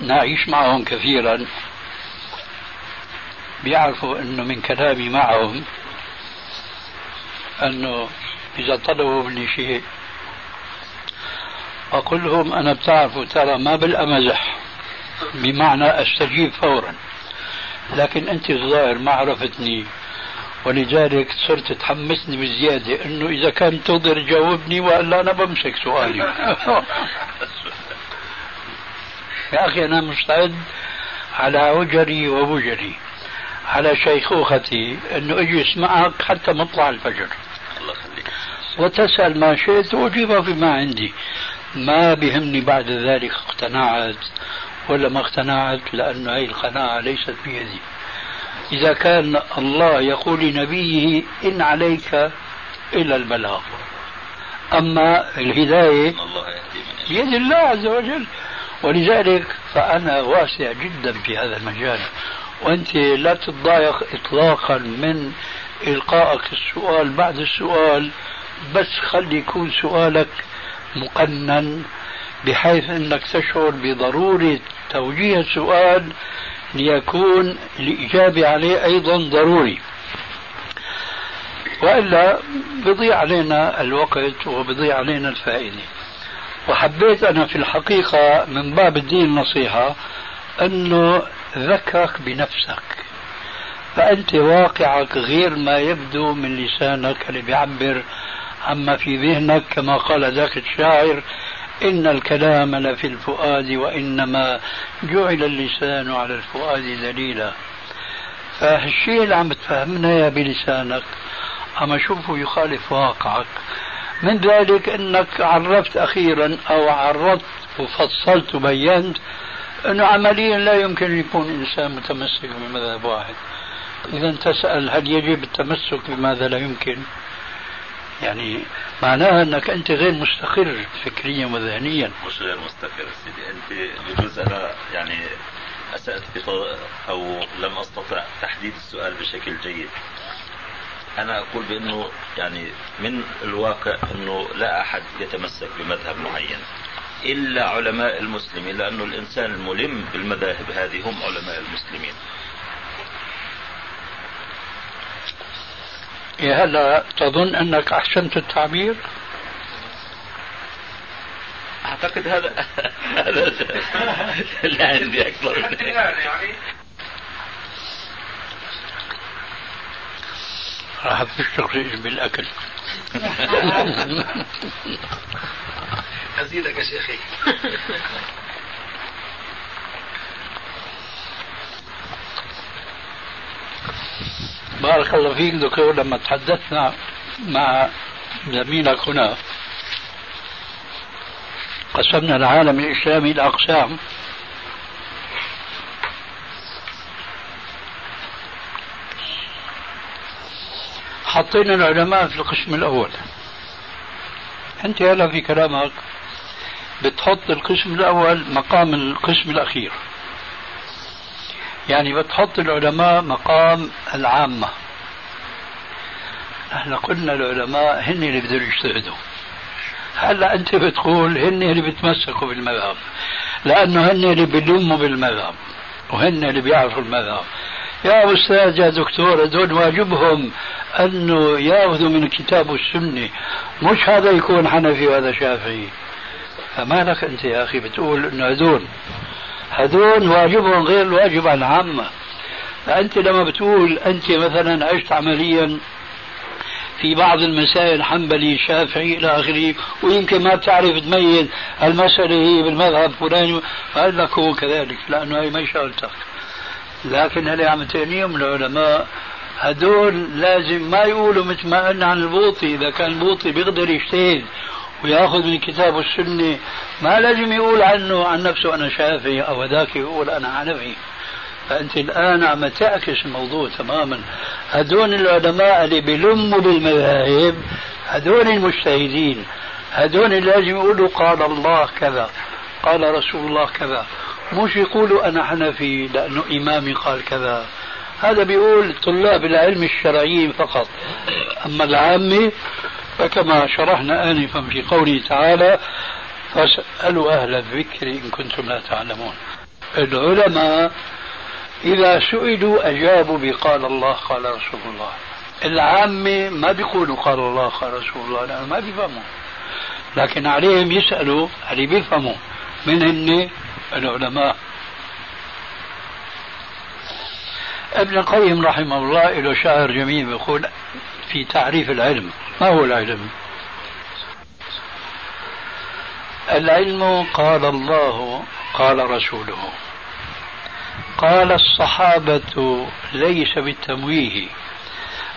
نعيش معهم كثيرا. بيعرفوا إنه من كلامي معهم أنه إذا طلبوا مني شيء أقول لهم أنا بتعرفوا ترى ما بالأمزح بمعنى أستجيب فورا. لكن أنت الظاهر ما عرفتني ولذلك صرت تحمسني بزيادة إنه إذا كان تقدر تجاوبني وإلا أنا بمسك سؤالي. يا أخي أنا مستعد على وجري ووجري على شيخوختي أنه أجي اسمعك حتى مطلع الفجر. الله وتسأل ما شئت واجيبك بما عندي. ما بهمني بعد ذلك اقتنعت ولا ما اقتنعت لأن هذه القناعة ليست بيدي. إذا كان الله يقول لنبيه إن عليك إلا البلاغ. أما الهداية بيد الله عز وجل. ولذلك فأنا واسع جدا في هذا المجال. وأنت لا تتضايق إطلاقا من إلقائك السؤال بعد السؤال بس خلي يكون سؤالك مقنن بحيث أنك تشعر بضرورة توجيه السؤال ليكون الإجابة عليه أيضا ضروري. وإلا بضيع علينا الوقت وبضيع علينا الفائدة. وحبيت أنا في الحقيقة من باب الدين النصيحة أنه ذكرك بنفسك. فأنت واقعك غير ما يبدو من لسانك اللي بيعبر عما في ذهنك كما قال ذاك الشاعر إن الكلام لفي الفؤاد وإنما جعل اللسان على الفؤاد دليلا فهالشيء اللي عم تفهمنا يا بلسانك عم أشوفه يخالف واقعك. من ذلك أنك عرفت أخيرا أو عرضت وفصلت وبينت أنه عمليا لا يمكن أن يكون إنسان متمسك بمذهب واحد. إذا تسأل هل يجب التمسك بماذا لا يمكن؟ يعني معناها أنك أنت غير مستقر فكريا وذهنيا. مش غير مستقر سيدي أنت بجوز أنا يعني اسات أو لم أستطع تحديد السؤال بشكل جيد. أنا أقول بأنه يعني من الواقع أنه لا أحد يتمسك بمذهب معين. إلا علماء المسلمين لأنه الإنسان الملم بالمذاهب هذه هم علماء المسلمين. هلا تظن أنك أحسنت التعبير؟ أعتقد هذا هذا لا عندي أكثر من راح تشتغل بالأكل. أزيدك يا شيخي. بارك الله فيك دكتور لما تحدثنا مع زميلك هنا قسمنا العالم الإسلامي إلى أقسام. حطينا العلماء في القسم الأول. أنت هلا في كلامك. بتحط القسم الأول مقام القسم الأخير. يعني بتحط العلماء مقام العامة. نحن قلنا العلماء هن اللي بدهم يجتهدوا. هلأ أنت بتقول هن اللي بيتمسكوا بالمذهب. لأنه هن اللي بيلموا بالمذهب. وهن اللي بيعرفوا المذهب. يا أستاذ يا دكتور هذول واجبهم أنه ياخذوا من الكتاب والسنة. مش هذا يكون حنفي وهذا شافعي. فما لك انت يا أخي بتقول إنه هذول. هذول واجبهم غير الواجب على العامة فأنت لما بتقول أنت مثلا عشت عمليا في بعض المسائل حنبلي شافعي إلى آخره ويمكن ما بتعرف تميز المسألة هي بالمذهب فلاني فقال لك هو كذلك. لأنه هي ما شغلتك. لكن اللي عم تعنيهم العلماء هدول لازم ما يقولوا مثل ما قلنا عن البوطي. إذا كان البوطي بيقدر يجتهد ويأخذ من الكتاب والسنة ما لازم يقول عنه عن نفسه أنا شافعي أو هذاك يقول أنا حنفي فأنت الآن عم تعكس الموضوع تماما. هدول العلماء اللي بيلموا بالمذاهب هدول المجتهدين هدول لازم يقولوا قال الله كذا قال رسول الله كذا. مش يقولوا أنا حنفي لأنه إمامي قال كذا. هذا بيقول طلاب العلم الشرعيين فقط. أما العامة فكما شرحنا آنفا في قوله تعالى فاسألوا أهل الذكر إن كنتم لا تعلمون. العلماء إذا سئلوا أجابوا بقال الله قال رسول الله. العامة ما بيقولوا قال الله قال رسول الله لأنه ما بيفهموا. لكن عليهم يسألوا اللي بيفهموا من هن العلماء. ابن القيم رحمه الله له شعر جميل يقول في تعريف العلم ما هو العلم؟ العلم قال الله قال رسوله. قال الصحابة ليس بالتمويه.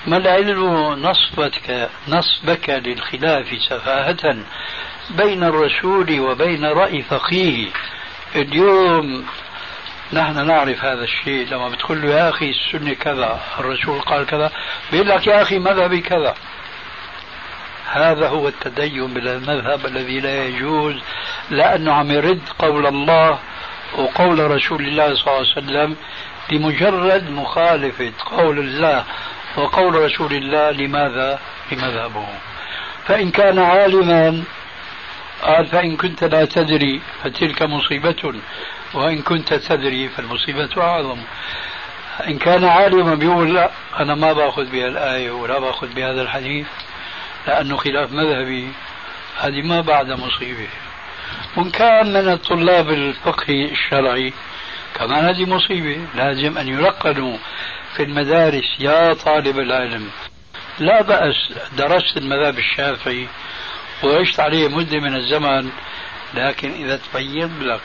ما العلم نصبك نصبك للخلاف سفاهة بين الرسول وبين رأي فقيه؟ اليوم نحن نعرف هذا الشيء. لما بتقول له يا أخي السنة كذا الرسول قال كذا بيقول لك يا أخي مذهبي كذا. هذا هو التدين بالمذهب الذي لا يجوز لأنه عم يرد قول الله وقول رسول الله صلى الله عليه وسلم بمجرد مخالفة قول الله وقول رسول الله لماذا؟ لمذهبه. فإن كان عالما قال فإن كنت لا تدري فتلك مصيبة وإن كنت تدري فالمصيبة أعظم. إن كان عالما بيقول لا أنا ما باخذ بها الآية ولا باخذ بهذا الحديث. لأنه خلاف مذهبي هذه ما بعد مصيبة. وإن كان من الطلاب الفقه الشرعي كمان هذه مصيبة لازم أن يلقنوا في المدارس يا طالب العلم. لا بأس درست المذهب الشافعي وعشت عليه مدة من الزمن لكن إذا تبين لك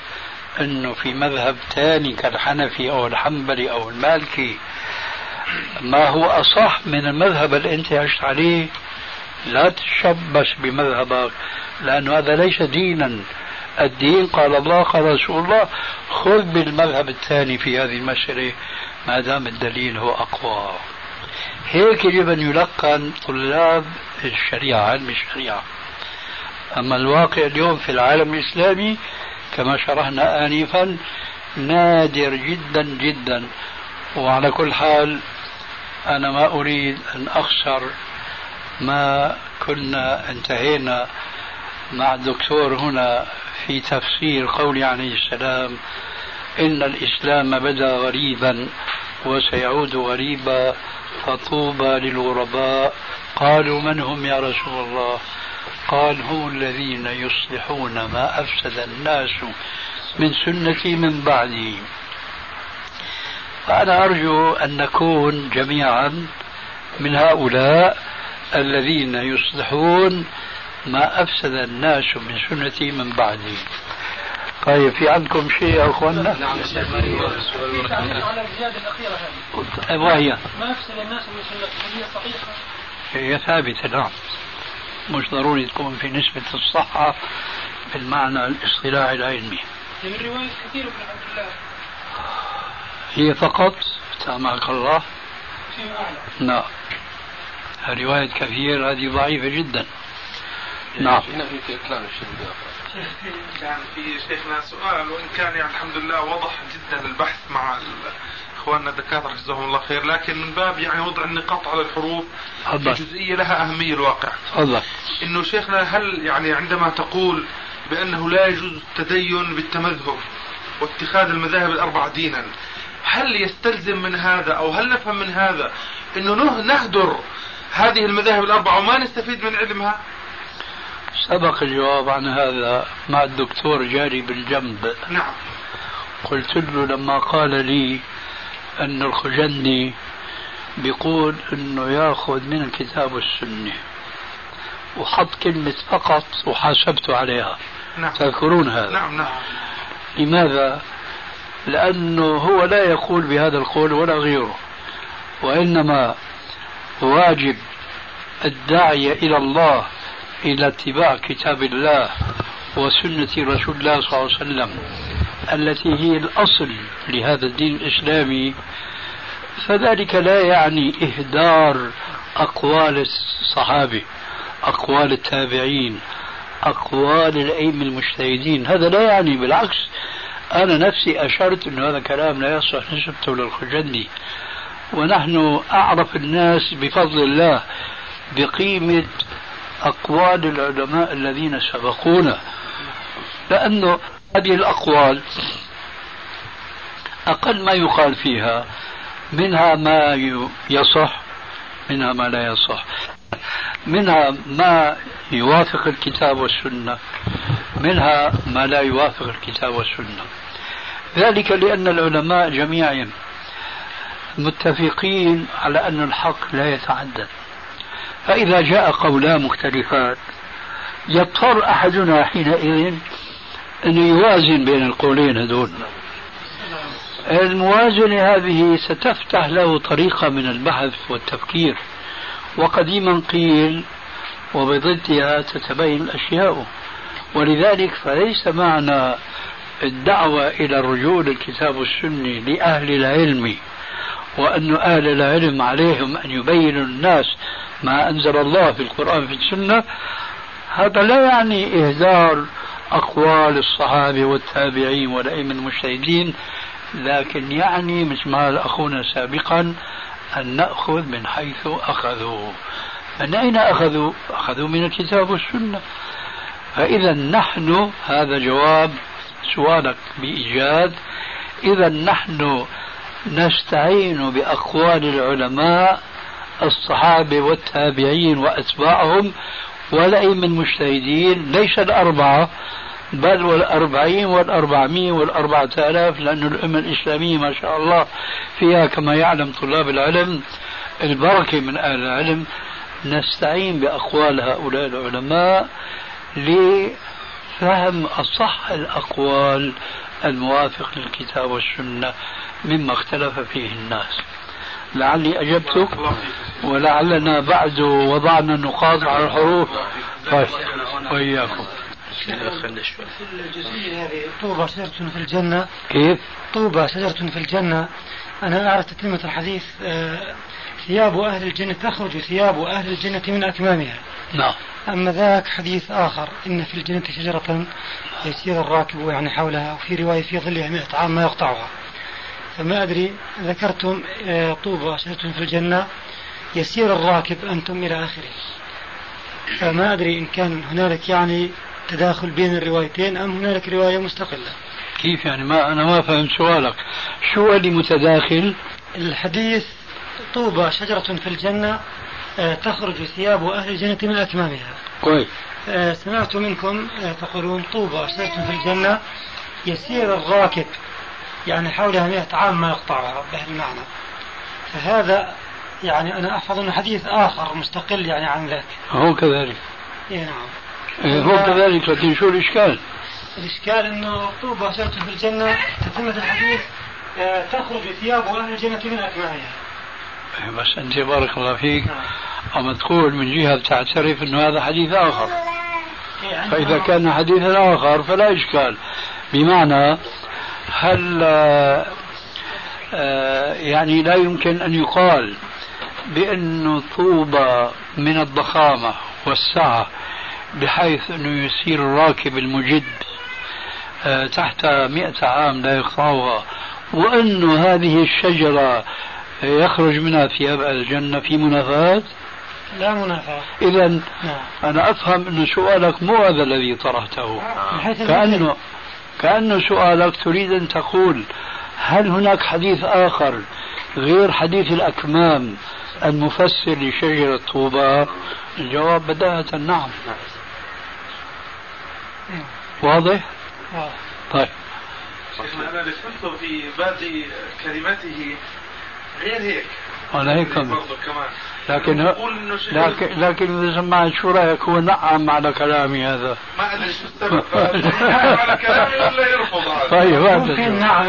أنه في مذهب ثاني كالحنفي أو الحنبلي أو المالكي ما هو أصح من المذهب اللي أنت عشت عليه لا تشبش بمذهبك لأنه هذا ليس دينا. الدين قال الله قال رسول الله خذ بالمذهب الثاني في هذه المسألة. ما دام الدليل هو أقوى. هيك يجب أن يلقن طلاب الشريعة علم الشريعة. أما الواقع اليوم في العالم الإسلامي كما شرحنا آنفا نادر جدا جدا. وعلى كل حال أنا ما أريد أن أخسر ما كنا انتهينا مع الدكتور هنا في تفسير قول عليه السلام إن الإسلام بدا غريبا وسيعود غريبا فطوبى للغرباء. قالوا من هم يا رسول الله؟ قال هم الذين يصلحون ما أفسد الناس من سنتي من بعدي. فأنا أرجو أن نكون جميعا من هؤلاء الذين يصلحون ما أفسد الناس من سنتي من بعدي. طيب في عندكم شيء يا أخواننا؟ نعم على الزيادة الأخيرة هذه وهي؟ ما أفسد الناس من سنتي؟ هي صحيحة؟ هي ثابتة نعم. مش ضروري تكون في نسبة الصحة بالمعنى الاصطلاحي العلمي. من رواية كثير بن عبد الله. هي فقط؟ سامحك الله. نعم. رواية كثير هذه ضعيفة جدا. نعم. يعني في شيخنا سؤال وإن كان يعني الحمد لله وضح جدا البحث مع إخواننا الدكاترة جزاهم الله خير. لكن من باب يعني وضع النقاط على الحروف في جزئية لها أهمية الواقع. تفضل. إنه شيخنا هل يعني عندما تقول بأنه لا يجوز التدين بالتمذهب واتخاذ المذاهب الأربعة دينا هل يستلزم من هذا أو هل نفهم من هذا إنه نهدر هذه المذاهب الأربعة وما نستفيد من علمها؟ سبق الجواب عن هذا مع الدكتور جاري بالجنب نعم. قلت له لما قال لي أن الخجندي بيقول أنه يأخذ من الكتاب والسنة. وحط كلمة فقط وحاسبته عليها. نعم. تذكرون هذا؟ نعم نعم. لماذا؟ لأنه هو لا يقول بهذا القول ولا غيره. وإنما واجب الداعية إلى الله إلى اتباع كتاب الله وسنة رسول الله صلى الله عليه وسلم التي هي الأصل لهذا الدين الإسلامي. فذلك لا يعني إهدار أقوال الصحابة أقوال التابعين أقوال الأئمة المجتهدين. هذا لا يعني بالعكس أنا نفسي أشرت أن هذا كلام لا يصح نسبته للخجندي ونحن أعرف الناس بفضل الله بقيمة أقوال العلماء الذين سبقونا. لأنه هذه الأقوال أقل ما يقال فيها منها ما يصح منها ما لا يصح. منها ما يوافق الكتاب والسنة منها ما لا يوافق الكتاب والسنة. ذلك لأن العلماء جميعا متفقين على أن الحق لا يتعدد. فإذا جاء قولان مختلفان يضطر أحدنا حينئذ أن يوازن بين القولين هذول. الموازنة هذه ستفتح له طريقة من البحث والتفكير وقديما قيل وبضدها تتبين الأشياء ولذلك فليس معنى الدعوة إلى الرجوع للكتاب والسنة لأهل العلم وأن أهل العلم عليهم أن يبينوا الناس ما أنزل الله في القرآن في السنة. هذا لا يعني إهدار أقوال الصحابة والتابعين والأئمة المجتهدين لكن يعني مثل ما أخونا سابقا أن نأخذ من حيث أخذوا. من أين أخذوا؟ أخذوا من الكتاب والسنة. فإذا نحن هذا جواب سؤالك بإيجاد إذا نحن نستعين بأقوال العلماء الصحابة والتابعين وأتباعهم والأئمة المجتهدين. ليس الأربعة بل والأربعين والأربعمية والأربعة آلاف لأن الأمة الإسلامية ما شاء الله فيها كما يعلم طلاب العلم البركة من أهل العلم. نستعين بأقوال هؤلاء العلماء لفهم أصح الأقوال الموافق للكتاب والسنة. مما اختلف فيه الناس. لعلي أجبتك ولعلنا بعد وضعنا النقاط على الحروف. طيب وإياكم. طوبى شجرة في الجنة. كيف؟ طوبى شجرة في الجنة. أنا أعرف تتمة الحديث آه، ثياب أهل الجنة تخرج ثياب أهل الجنة من أكمامها. نعم. أما ذاك حديث آخر إن في الجنة شجرة يسير الراكب يعني حولها وفي رواية في ظلها مئة عام ما يقطعها. فما أدري ذكرتم آه، طوبى شجرة في الجنة يسير الراكب أنتم إلى آخره. فما أدري إن كان هنالك يعني تداخل بين الروايتين أم هنالك رواية مستقلة. كيف يعني؟ ما أنا ما فهمت سؤالك. شو اللي متداخل؟ الحديث طوبى شجرة في الجنة آه، تخرج ثياب أهل الجنة من أكمامها. كويس. آه، سمعت منكم تقولون طوبى شجرة في الجنة يسير الراكب يعني حولها مئة عام ما يقطعها بهالمعنى فهذا يعني أنا أحفظ أنه حديث آخر مستقل يعني عن ذاك. هو كذلك. إيه نعم. إيه هو كذلك لكن شو الإشكال؟ الإشكال أنه طوبى شجرة في الجنة تتمة الحديث آه، تخرج ثياب أهل الجنة من أكمامها. إيه بس أنت بارك الله فيك. أما تقول من جهة تعترف أنه هذا حديث آخر. إيه، فإذا كان حديثا آخر فلا إشكال. بمعنى هل آه، يعني لا يمكن أن يقال بأن طوبى من الضخامة والسعة بحيث أنه يسير الراكب المجد آه، تحت مئة عام لا يقطعها وأن هذه الشجرة يخرج منها ثياب الجنة في منافاة لا منافاة. إذا نعم. أنا أفهم أن سؤالك مو هذا الذي طرحته. كأنه كأنه سؤالك تريد أن تقول هل هناك حديث آخر غير حديث الأكمام المفسر لشجرة طوبى الجواب بداهة نعم. واضح؟ طيب. شيخنا أنا اللي فهمته في باقي كلماته غير هيك. أنا هيك كمان. لكن لكن لكن إذا سمعت شو رأيك هو نعم على كلامي هذا. ما أدري شو السبب فيعمل على كلامي ولا يرفض هذا. طيب ممكن. نعم.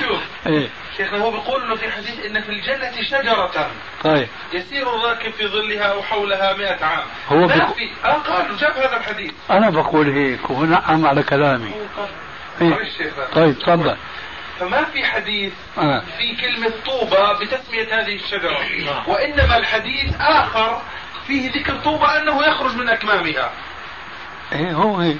شوف إيه. شيخنا هو بيقول إنه في حديث إن في الجنة شجرة. طيب. يسير الراكب في ظلها أو حولها مئة عام. هو بيقول- في آه قال جاب هذا الحديث. أنا بقول هيك هو نعم على كلامي. إيه. معلش شيخنا طيب تفضل. فما في حديث آه. في كلمة طوبى بتسمية هذه الشجرة. وإنما الحديث آخر فيه ذكر طوبى أنه يخرج من أكمامها. إيه هو هيك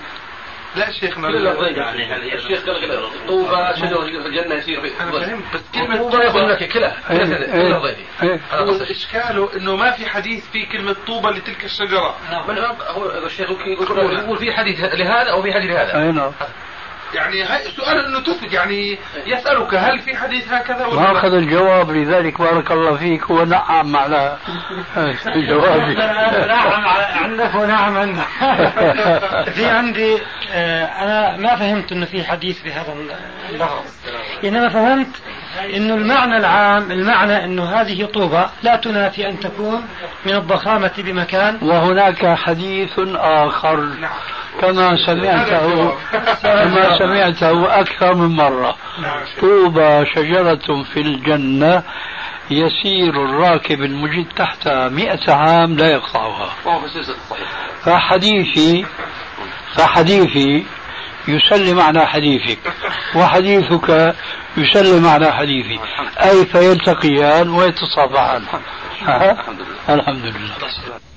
لا شيخنا اللفظين يعني الشيخ قال كذا طوبى شجرة في الجنة يسير في أنا فهمت. بس كلمة طوبى يقول لك كلها. إيه، إيه، إيه. هذا هو قصدي. إشكاله إنه ما في حديث فيه كلمة طوبى لتلك الشجرة. من هو الشيخ يقول في حديث لهذا أو في حديث لهذا أي نعم. يعني هاي سؤال إنه تثبت يعني يسألك هل في حديث هكذا ولا ما لا؟ أخذ الجواب لذلك بارك الله فيك هو نعم على جوابي. نعم عندك ونعم في عندي آه، أنا ما فهمت إنه في حديث بهذا اللفظ انما فهمت إنه المعنى العام المعنى إنه هذه طوبة لا تنافي أن تكون من الضخامة بمكان. وهناك حديث آخر. كما سمعته كما سمعته أكثر من مرة. طوبى شجرة في الجنة يسير الراكب المجد تحتها مئة عام لا يقطعها. فحديثي فحديثي يسلم على حديثك وحديثك يسلم على حديثي أي فيلتقيان ويتصافحان الحمد لله. الحمد لله.